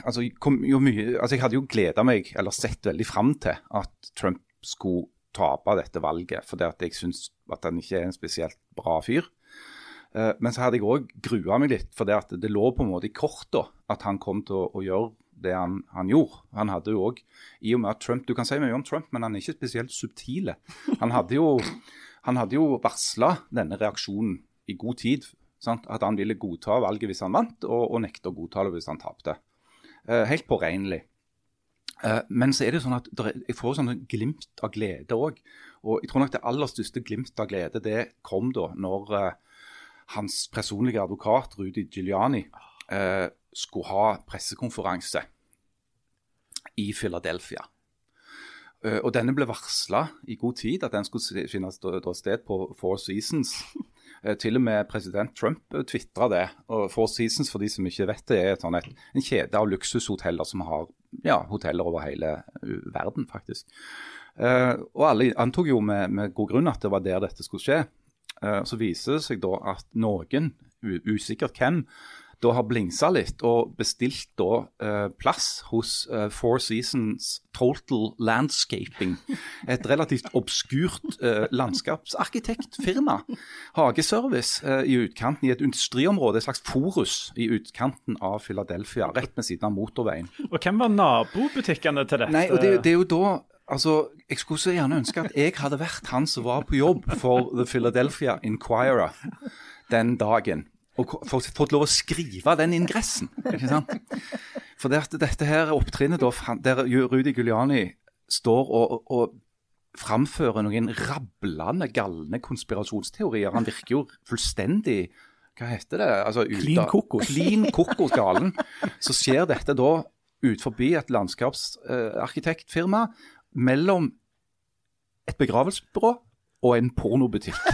altså, mye, altså jeg hadde jo gleda meg, eller sett veldig fram til, at Trump skulle tape dette valget. For det at jeg syns at han ikke er en spesielt bra fyr. Eh, men så hadde jeg òg grua meg litt, for det det lå på en måte i korta at han kom til å, å gjøre det han, han gjorde. Han hadde jo òg, i og med at Trump Du kan si mye om Trump, men han er ikke spesielt subtile. Han hadde jo, han jo varsla denne reaksjonen i god tid. Sant? At han ville godta valget hvis han vant, og, og nekte å godta det hvis han tapte. Eh, helt påregnelig. Eh, men så er det sånn at jeg får sånne glimt av glede òg. Og jeg tror nok det aller største glimt av glede det kom da når eh, hans personlige advokat Rudy Giuliani skulle ha pressekonferanse i Philadelphia. Og denne ble varsla i god tid at den skulle finne sted på Four Seasons. Eh, Til og med president Trump tvitra det. Og Four Seasons, for de som ikke vet det, er et sånn en kjede av luksushoteller som har ja, hoteller over hele uh, verden, faktisk. Eh, og alle antok jo med, med god grunn at det var der dette skulle skje. Eh, så viser det seg da at noen, usikkert hvem, da har blingsa litt og bestilt da eh, plass hos eh, Four Seasons Total Landscaping. Et relativt obskurt eh, landskapsarkitektfirma. Hageservice eh, i utkanten, i et industriområde, et slags forus i utkanten av Philadelphia, rett ved siden av motorveien. Og hvem var nabobutikkene til dette? Nei, og det, det er jo da Altså, Jeg skulle så gjerne ønske at jeg hadde vært han som var på jobb for The Philadelphia Inquirer den dagen. Og fått, lov å skrive den ingressen. ikke sant? For det dette her opptrinnet da, der Rudi Guliani Giuliani står og, og framfører noen rablende, galne konspirasjonsteorier. Han virker jo fullstendig Hva heter det? Altså, ut Klin av- kokos. Klin kokos galen. Så skjer dette da ut forbi et landskapsarkitektfirma mellom et begravelsesbyrå og en pornobutikk.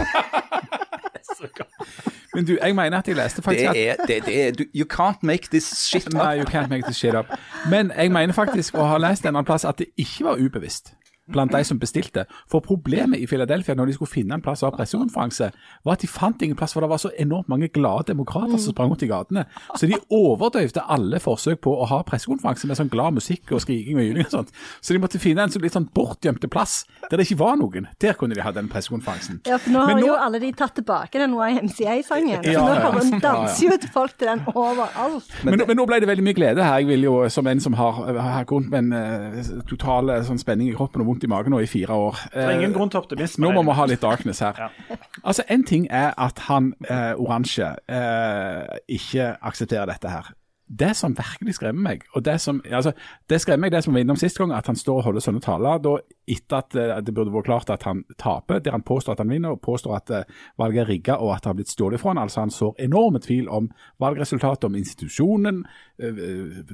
Men du, jeg mener at jeg leste Det faktisk at er, det, det er, du, You can't make this shit up. Nei, you can't make this shit up. Men jeg mener faktisk å ha lest en annen plass at det ikke var ubevisst blant de som bestilte. For problemet i Philadelphia når de skulle finne en plass å ha pressekonferanse, var at de fant ingen plass, for det var så enormt mange glade demokrater som sprang rundt i gatene. Så de overdøyvde alle forsøk på å ha pressekonferanse med sånn glad musikk og skriking og juling og sånt. Så de måtte finne en sånn litt sånn bortgjemte plass der det ikke var noen. Der kunne de ha den pressekonferansen. Ja, for nå har nå- jo alle de tatt tilbake den YMCA-sangen. Ja, nå ja. hører- danser jo folk til den overalt. Men, men, nå ble det veldig mye glede her. Jeg vil jo, som en som har, har gått med en uh, total eh, sånn spenning i kroppen og vondt i magen nå i fire år Det er ingen grunn til optimisme. Nå må vi ha litt darkness her. Altså, En ting er at han eh, oransje eh, ikke aksepterer dette her. Det som virkelig skremmer meg, og det som altså, det skremmer meg det som var innom sist gang, at han står og holder sånne taler da etter at eh, det burde vært klart at han taper, der han påstår at han vinner, og påstår at eh, valget er rigga og at det har blitt stjålet fra han. Altså Han sår enorme tvil om valgresultatet, om institusjonen, eh,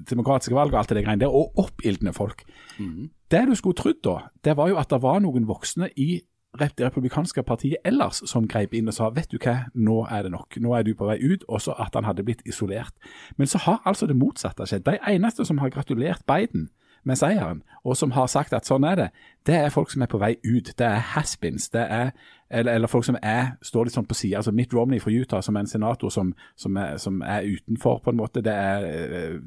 demokratiske valg og alt det greiene der, og oppildner folk. Det du skulle trodd da, det var jo at det var noen voksne i det republikanske partiet ellers som greip inn og sa vet du hva, nå er det nok, nå er du på vei ut, og så at han hadde blitt isolert. Men så har altså det motsatte skjedd. De eneste som har gratulert Biden med seieren, og som har sagt at sånn er det, det er folk som er på vei ut. Det er has-beens, det er eller, eller folk som er, står litt sånn på sida. Altså Mitt Romney fra Utah, som er en senator som, som, er, som er utenfor, på en måte. Det er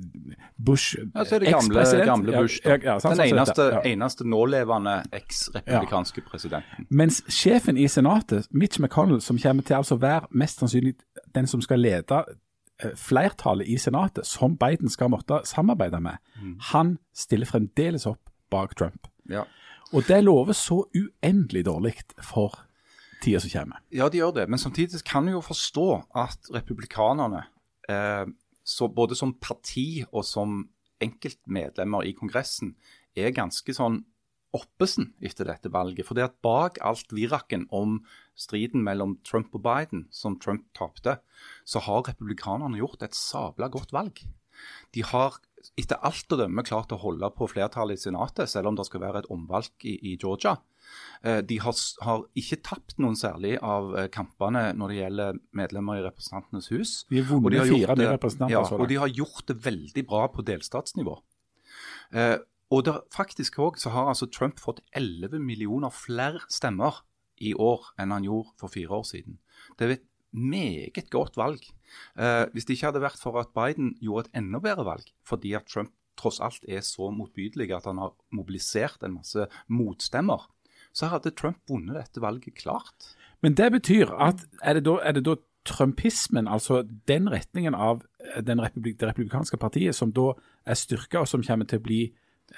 Bush Bush Ja, så er det gamle, gamle Bush. Ja, ja, sant, Den sånn eneste, ja. eneste nålevende eks-republikanske presidenten. Mens sjefen i Senatet, Mitch McConnell, som kommer til altså å være mest sannsynlig den som skal lede eh, flertallet i Senatet, som Biden skal måtte samarbeide med, han stiller fremdeles opp bak Trump. Ja. Og det lover så uendelig dårlig for tida som kommer. Ja, de gjør det. Men samtidig kan du jo forstå at republikanerne, eh, både som parti og som enkeltmedlemmer i Kongressen, er ganske sånn oppesen etter dette valget. For det at bak alt viraken om striden mellom Trump og Biden, som Trump tapte, så har republikanerne gjort et sabla godt valg. De har etter alt å dømme klart å holde på flertallet i Senatet, selv om det skal være et omvalg i, i Georgia. Eh, De har, har ikke tapt noen særlig av eh, kampene når det gjelder medlemmer i Representantenes hus. De har vunnet fire det- representanter Ja, og de har gjort det veldig bra på delstatsnivå. Eh, og det, faktisk òg så har altså Trump fått 11 millioner flere stemmer i år enn han gjorde for fire år siden. Det er et meget godt valg. Eh, hvis det ikke hadde vært for at Biden gjorde et enda bedre valg, fordi at Trump tross alt er så motbydelig at han har mobilisert en masse motstemmer, så hadde Trump vunnet dette valget klart. Men det betyr at er det da, er det da trumpismen, altså den retningen av eh, republik, det republikanske partiet, som da er styrka, og som kommer til å bli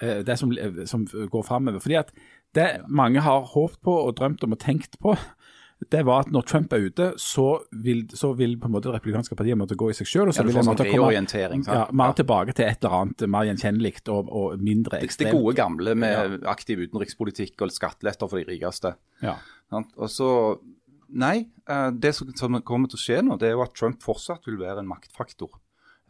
eh, det som, som går framover. Fordi at det mange har håpet på og drømt om og tenkt på, det var at når Trump er ute, så vil, så vil på en måte det republikanske partiet måtte gå i seg selv. Og så Ja, vil det sånn måtte komme ja, mer tilbake til et eller annet mer gjenkjennelig og, og mindre Det, det gode gamle med aktiv utenrikspolitikk og skatteletter for de rikeste. Ja. Og så, Nei, eh, det som, som kommer til å skje nå, det er jo at Trump fortsatt vil være en maktfaktor.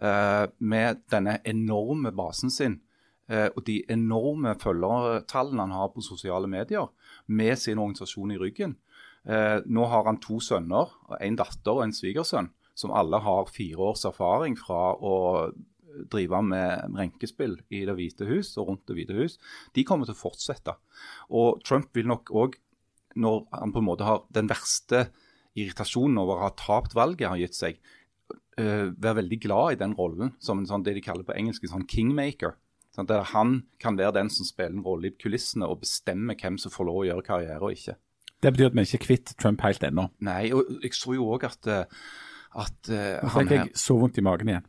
eh, med denne enorme basen sin eh, og de enorme følgertallene han har på sosiale medier, med sin organisasjon i ryggen. Eh, nå har han to sønner, en datter og en svigersønn, som alle har fire års erfaring fra å drive med renkespill i Det hvite hus og rundt Det hvite hus. De kommer til å fortsette. Og Trump vil nok òg, når han på en måte har den verste irritasjonen over å ha tapt valget, har gitt seg, eh, være veldig glad i den rollen som en sånn, det de kaller på engelsk en sånn kingmaker. Sånn, der han kan være den som spiller en rolle i kulissene og bestemmer hvem som får lov å gjøre karriere og ikke. Det betyr at vi ikke er kvitt Trump helt ennå. Nei, og jeg så jo òg at, eh, at uh, Nå fikk jeg så vondt i magen igjen.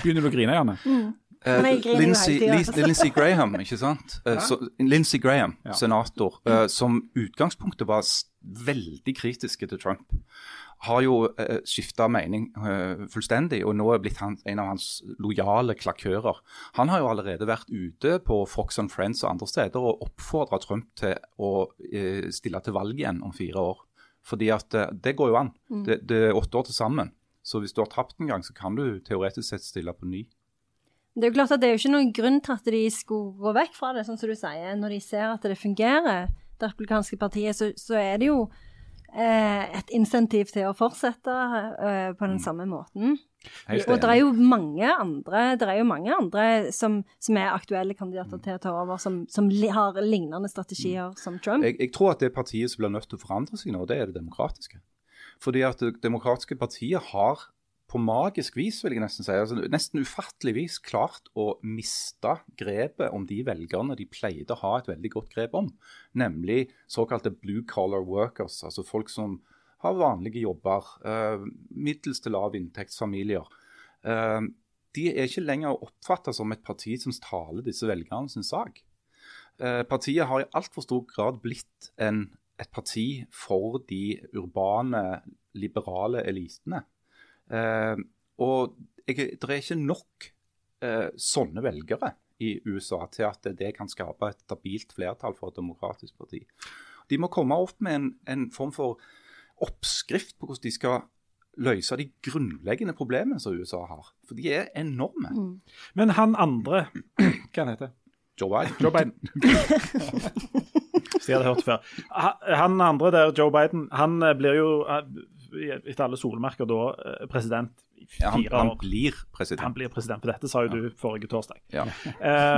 Begynner du å grine, Janne? Mm. Uh. Lin- Lindsey Graham, ikke sant? Uh, so, Lindsey Graham, Ja. senator, uh, som utgangspunktet var veldig kritiske til Trump, har jo eh, skifta mening eh, fullstendig, og nå er blitt han, en av hans lojale klakører. Han har jo allerede vært ute på Fox and Friends og andre steder og oppfordra Trump til å eh, stille til valg igjen om fire år. Fordi at eh, det går jo an. Det, det er åtte år til sammen. Så hvis du har tapt en gang, så kan du teoretisk sett stille på ny. Det er jo klart at det er jo ikke noen grunn til at de skulle gå vekk fra det, sånn som du sier. Når de ser at det fungerer, det republikanske partiet, så, så er det jo et insentiv til å fortsette eh, på den samme måten. Og det er jo mange andre, det er jo mange andre som, som er aktuelle kandidater til å ta over, som, som har lignende strategier som Trump. Jeg, jeg tror at det partiet som blir nødt til å forandre seg nå, det er det demokratiske. Fordi at det demokratiske partiet har på magisk vis, vil jeg nesten si, altså nesten ufattelig vis klart å miste grepet om de velgerne de pleide å ha et veldig godt grep om. Nemlig såkalte blue collar workers, altså folk som har vanlige jobber, eh, middels til lav inntektsfamilier. Eh, de er ikke lenger oppfatta som et parti som taler disse velgerne sin sak. Eh, partiet har i altfor stor grad blitt en, et parti for de urbane, liberale elitene. Eh, og jeg, det er ikke nok eh, sånne velgere i USA til at det kan skape et stabilt flertall for et demokratisk parti. De må komme opp med en, en form for oppskrift på hvordan de skal løse de grunnleggende problemene som USA har. For de er enorme. Men han andre Hva han heter Joe Biden. Joe Biden. Hvis jeg hadde hørt før. Han andre der, Joe Biden, han eh, blir jo eh, etter alle solmerker da eh, president i Ja, han, fire han år. blir Han blir president, for dette sa jo du forrige torsdag. Ja.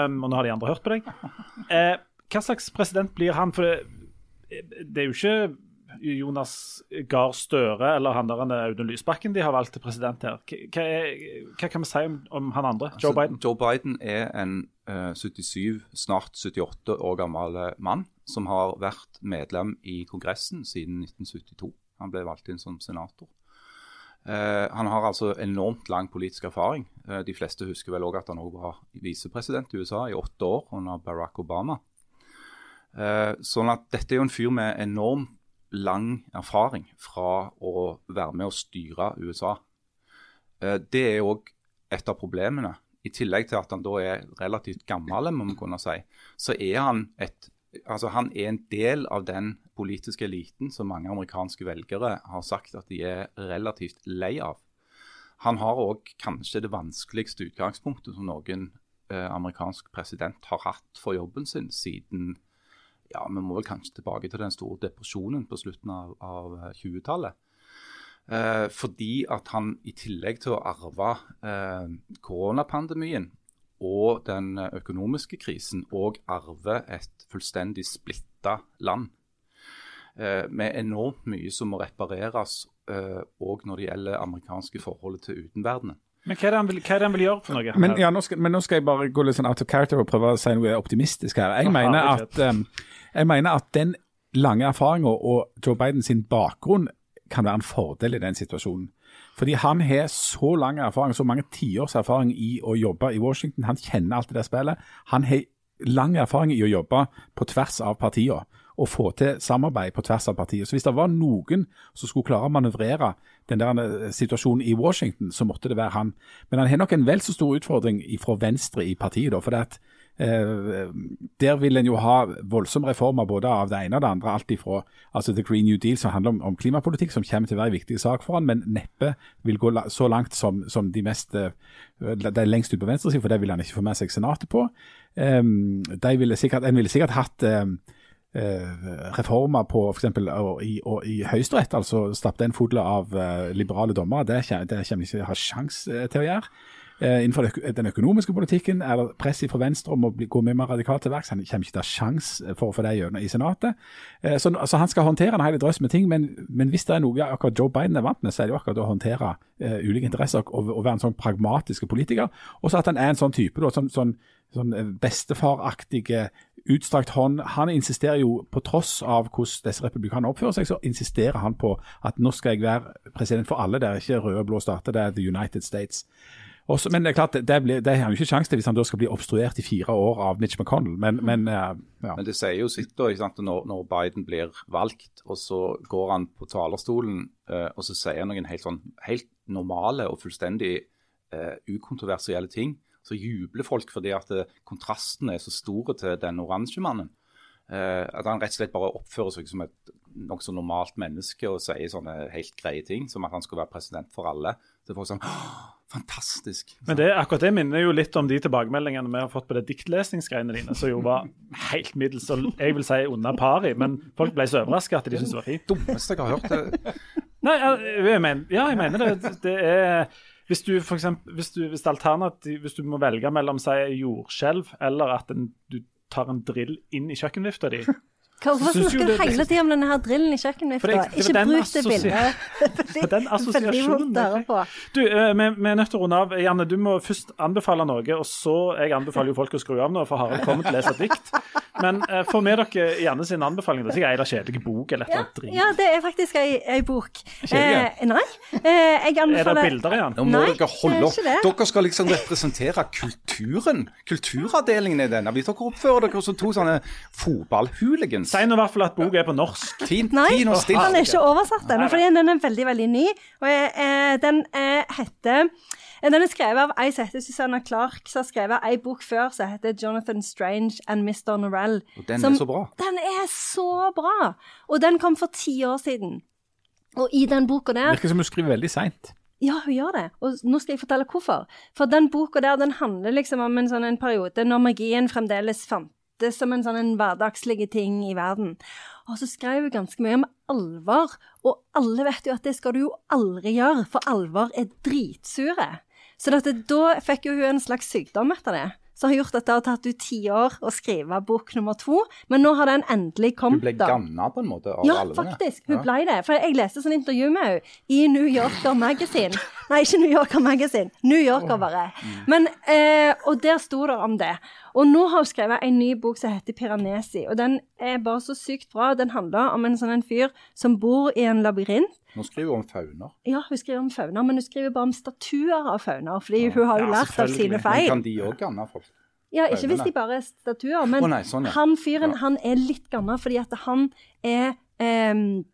Um, og nå har de andre hørt på deg. Uh, hva slags president blir han? For det, det er jo ikke Jonas Gahr Støre eller han der Audun Lysbakken de har valgt til president her. Hva, er, hva kan vi si om, om han andre, Joe Altså, Biden? Joe Biden er en uh, 77, snart 78 år gammel eh, mann som har vært medlem i Kongressen siden 1972. Han ble valgt inn som senator. Eh, han har altså enormt lang politisk erfaring. Eh, de fleste husker vel òg at han også var visepresident i USA i åtte år under Barack Obama. Eh, sånn at dette er jo en fyr med enormt lang erfaring fra å være med å styre USA. Eh, det er òg et av problemene. I tillegg til at han da er relativt gammel, må man kunne si, så er han et Altså, han er en del av den politiske eliten som mange amerikanske velgere har sagt at de er relativt lei av. Han har òg kanskje det vanskeligste utgangspunktet som noen eh, amerikansk president har hatt for jobben sin siden ja, Vi må vel kanskje tilbake til den store depresjonen på slutten av, av eh, 20-tallet. Eh, fordi at han i tillegg til å arve eh, koronapandemien og den eh, økonomiske krisen òg arver et fullstendig splitta land. Eh, med enormt mye som må repareres òg når det gjelder amerikanske forholdet til utenverdenen. Men hva er det han vil, hva er det han vil gjøre for noe? Men, ja, nå skal, men nå skal jeg bare gå litt sånn out of character og prøve å si noe optimistisk her. Jeg, Aha, mener at, um, jeg mener at den lange erfaringa og Joe Biden sin bakgrunn kan være en fordel i den situasjonen. Fordi han har så lang erfaring, så mange tiårs erfaring i å jobbe i Washington. Han kjenner alt det der spillet. Han har lang erfaring i å jobbe på tvers av partiene. Å få til samarbeid på tvers av partiet. Så hvis det var noen som skulle klare å manøvrere den der eh, situasjonen i Washington, så måtte det være han. Men han har nok en vel så stor utfordring fra venstre i partiet. da, for det at Eh, der vil en jo ha voldsomme reformer både av det ene og det andre. Alt ifra altså The Green New Deal, som handler om, om, klimapolitikk, som kommer til å være en viktig sak for han, men neppe vil gå så langt som, som de mest eh, det er lengst ut på venstresiden, for det vil han ikke få med seg Senatet på. Um, ville sikkert, en ville sikkert hatt um, reformer på f.eks. i, i Høyesterett, altså stappe en fodle av uh, liberale dommere. Det, kommer de ikke ha sjanse til å gjøre. Eh, innenfor den økonomiske politikken er det press fra Venstre om å gå mye mer radikalt til verks. Han kommer ikke til å ha sjanse for å få det gjennom i Senatet. Eh, så, altså, han skal håndtere en hel drøss med ting, men, men, hvis det er noe akkurat Joe Biden er vant med, så er det jo akkurat å håndtere uh, ulike interesser og, og, være en sånn pragmatisk politiker. Og så at han er en sånn type, da, sånn, sånn, sånn bestefaraktige utstrakt hånd. Han insisterer jo, på tross av hvordan disse republikanerne oppfører seg, så insisterer han på at nå skal jeg være president for alle. Det er ikke røde og blå stater, det er The United States. Også, men det er klart, det, blir, det har han jo ikke sjanse til hvis han da skal bli obstruert i fire år av Mitch McConnell. Men, men, ja. men det sier jo sitt da, når, når, Biden blir valgt, og så går han på talerstolen uh, og så sier han noen helt, sånn, helt normale og fullstendig uh, ukontroversielle ting. Så jubler folk fordi at uh, kontrasten er så store til den oransje mannen. at han rett og slett bare oppfører seg som et nokså normalt menneske og sier sånne helt greie ting, som at han skulle være president for alle. Så folk sånn Fantastisk. Men det, akkurat det minner jo litt om de tilbakemeldingene vi har fått på det diktlesningsgreiene dine, som jo var helt middels, og jeg vil si under pari, men folk ble så overraska at de syntes det var fint. Dummeste jeg har hørt. Det. Nei, jeg mener, ja, jeg mener det. Det er hvis du for eksempel, hvis, du, hvis, hvis du må velge mellom si jordskjelv eller at en, du tar en drill inn i kjøkkenvifta di Hvorfor snakker du hele tida om denne her drillen i kjøkkenvifta? Ikke bruk det bildet. den assosiasjonen Du, eh, vi, vi, er nødt til å runde av. Janne, du må først anbefale noe, og så Jeg anbefaler jo folk å skru av nå, for Harald kommer til å lese dikt. Men uh, få med dere Janne sin anbefaling. Det er sikkert ei kjedelig bok eller et eller annet dritt. Ja, det er faktisk ei, ei bok. Eh, nei. Eh, jeg anbefaler Er det bilder i den? Nå må nei, dere holde opp. Dere skal liksom representere kulturen. Kulturavdelingen i denne. Hvis dere oppfører dere som to sånne fotballhooligans Si nå i hvert fall at boka er på norsk. Tin, Nei, den er ikke oversatt ennå, for den er veldig, veldig ny. Og eh, Den eh, heter eh, den er skrevet av ei som heter Susanna Clark, som har skrevet ei bok før som heter 'Jonathan Strange and Mr. Norell'. Og den som, er så bra. Den er så bra! Og den kom for ti år siden. Og i den boka der Virker som hun skriver veldig seint. Ja, hun gjør det. Og nå skal jeg fortelle hvorfor. For den boka der den handler liksom om en sånn en periode når magien fremdeles fant dette som en sånn en hverdagslig ting i verden. Og så skrev hun ganske mye om alvor, og alle vet jo at det skal du jo aldri gjøre, for alvor er dritsure. Så dette, da fikk jo hun en slags sykdom etter det som har gjort at det har tatt ut ti år å skrive bok nummer to. Men nå har den endelig kommet. Hun ble ganna på en måte av ja, alvene? Ja, faktisk. Hun ja. ble det. For jeg leste sånn intervju med henne i New Yorker Magazine. Nei, ikke New Yorker Magazine. New Yorker, bare. Men, eh, og der sto det om det. Og nå har hun skrevet en ny bok som heter 'Piranesi'. Og den er bare så sykt bra. Den handler om en sånn en fyr som bor i en labyrint. Nå skriver hun om fauner. Ja, hun skriver om fauner, men hun skriver bare om statuer av fauner. Fordi ja. hun har jo ja, lært av sine feil. Men kan de òg ganne folk? Ja, ikke hvis de bare er statuer. Men oh, nei, sånn, ja. han fyren han er litt gammel fordi at han er eh,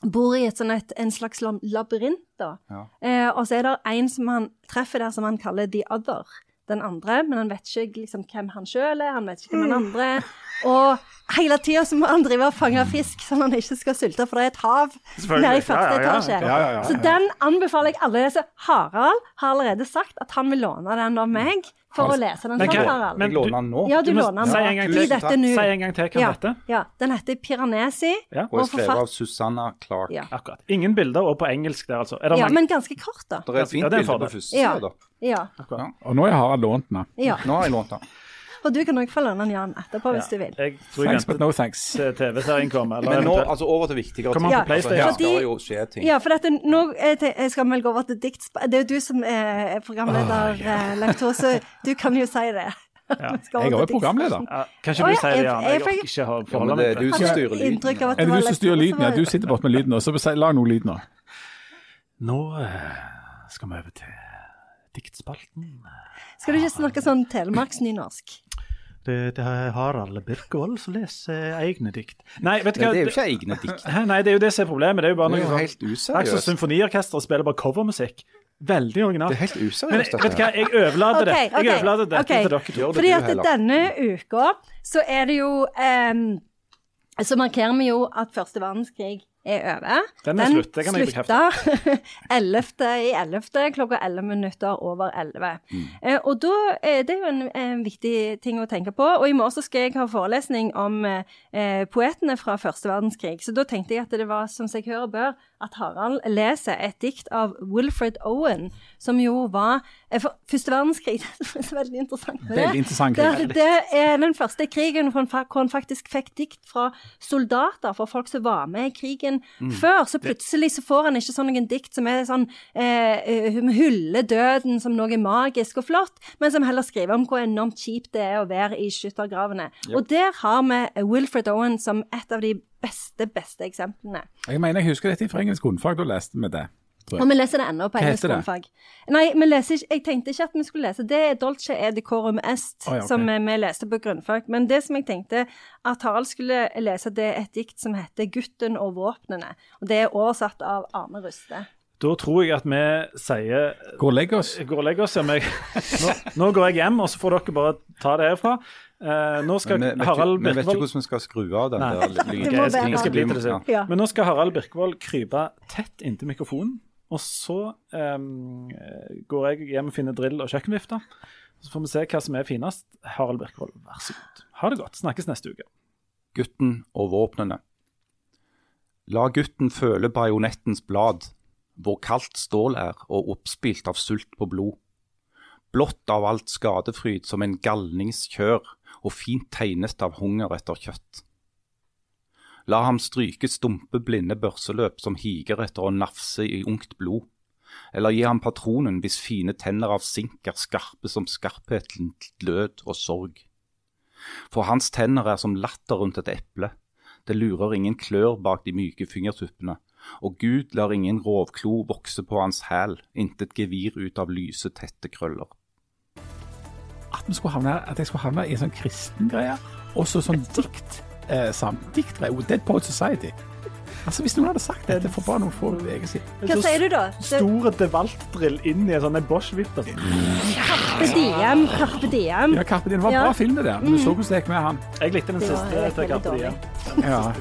bor i et sånn et, en slags labyrint. da. Ja. Eh, og så er det en som han treffer der som han kaller the other. Den andre, men han vet ikke liksom, hvem han sjøl er, han vet ikke hvem han andre er. Og hele tida må han drive og fange fisk sånn at han ikke skal sulte, for det er et hav nede i første etasje. Ja, ja, så den anbefaler jeg alle å Harald har allerede sagt at han vil låne den av meg for å lese den. Men, Harald. Men du, låner den nå? Ja, du, du låner den Si en gang til, si en gang til hva ja, heter. Ja, Den heter Piranesi. Ja. Og er skrevet av Susanna Clark. Ja. Akkurat. Ingen bilder, og på engelsk der, altså. ja, men ganske kort, da. Det er et fint bilde på første side, da. Ja. Og nå har jeg lånt den. Ja. Nå har jeg lånt den. Og du kan òg få låne den Jan etterpå hvis du vil. Jeg tror thanks, but no thanks. TV-serien kommer. Men nå, altså over til viktigere ting. Ja, altså, her skal jo skje ting. Ja, for dette, nå skal vi vel gå over til dikt... Det er jo du som er programleder, oh, yeah. lektor, så du kan jo si det. Ja. Jeg er òg programleder. Ja, kan ikke du si det, Jan? Jeg orker ikke å forholdet meg til det. Er du som styrer lyden? Er det du som styrer lyden? Ja, du sitter bort med lyden, nå. så lag noe lyd nå. Nå eh, skal vi over til diktspalten. Skal du ikke snakke sånn telemarksnynorsk? Det, det er Harald Birkevold som leser egne dikt. Nei, vet du hva? Det er jo ikke egne dikt. Nei, det er jo det som er problemet. Det er jo bare noe sånn er useriøst. symfoniorkesteret spiller bare covermusikk. Veldig originalt. Det er helt Men useriøst, vet du hva, jeg overlater det Okay, okay, Jeg overlater det ok. til dere. Gjør det Fordi at denne uka så er det jo um, Så markerer vi jo at første verdenskrig er over. Den er slutt, jeg slutta 11. i 11. klokka 11 minutter over 11. Mm. Eh, og da er det jo en, en viktig ting å tenke på. Og i morgen så skal jeg ha forelesning om eh, eh, poetene fra første verdenskrig. Så da tenkte jeg at det var som seg hører bør at Harald leser et dikt av Wilfred Owen, som jo var eh, Første verdenskrig. Det er veldig interessant med det. Veldig interessant Det, det er den første krigen hvor han faktisk fikk dikt fra soldater, fra folk som var med i krigen før. Så plutselig så får han ikke sånn noen dikt som er sånn eh, eh, hyller døden som noe magisk og flott, men som heller skriver om hvor enormt kjipt det er å være i skyttergravene. Og der har vi Wilfred Owen som et av de beste, beste eksemplene. Jeg mener jeg husker dette fra engelsk grunnfag, da leste vi det. Og vi leser det ennå på engelsk grunnfag. Nei, ikke, jeg tenkte ikke at vi skulle lese. Det er Dolce Edicorum decorum est, oh, ja, okay. som eh, vi leste på grunnfag. Men det som jeg tenkte at Harald skulle lese, det er et dikt som heter 'Gutten og våpnene'. Og det er oversatt av Arne Ruste. Da tror jeg at vi sier Gå og legg oss. Går og legger oss. ja, men Nå, nå går jeg hjem, og så får dere bare ta det herfra. Uh, nå skal Men Harald Birkevold vi vet ikke hvordan vi skal skru av den der lyden. Okay. Ja. Men nå skal Harald Birkevold krype tett inntil mikrofonen. Og så um, går jeg hjem og finner drill og kjøkkenvifte. Så får vi se hva som er finest. Harald Birkevold, vær så god. Ha det godt. Snakkes neste uke. Gutten og våpnene. La gutten føle bajonettens blad, hvor kaldt stål er og oppspilt av sult på blod. Blått av alt skadefryd som en galningskjør og fint tegnet av hunger etter kjøtt. La ham stryke stumpe, blinde børseløp som higer etter å nafse i ungt blod, eller gi ham patronen hvis fine tenner av sink er skarpe som skarpheten til lød og sorg. For hans tenner er som latter rundt et eple, det lurer ingen klør bak de myke fingertuppene, og Gud lar ingen rovklo vokse på hans hæl, intet gevir ut av lyse, tette krøller. At, vi skulle havne, at jeg skulle havne i en sånn kristen greie, og så sånn dikt. Eh, diktgreie. Dead Poet Society. Altså, Hvis noen hadde sagt dette for bare noen få uker siden Hva sier du da? Store DeWalt-drill inn i en sånn Bosch-vitter. Carpe diem. Carpe diem. Ja, Carpe Diem. Det var Ja. bra film, det der. Men du så hvordan det gikk med han. Jeg likte den Det siste til Carpe dårlig. Diem. Ja.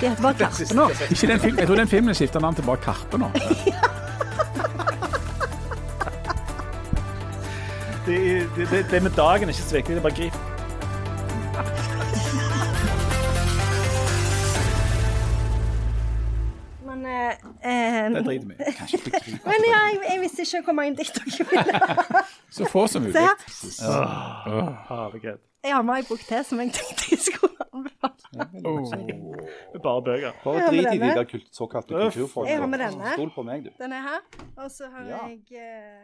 Det heter bare Karpe nå. Ikke den film, jeg tror den filmen skifter navn til bare Karpe nå. Det, det, det, det med dagen er ikke så viktig, det er bare grip. eh, eh, Det driter vi i. men ja, jeg, jeg visste ikke hvor mange dikt dere ville ha. Så få som mulig. Se her. Herlighet. Jeg har med ei bok til som jeg tenkte jeg skulle anbefale. Bare bøker. Bare drit i de der såkalte kulturfolkene. Jeg har med denne. Stol på meg, du. Den er her. Og så har Ja. jeg eh,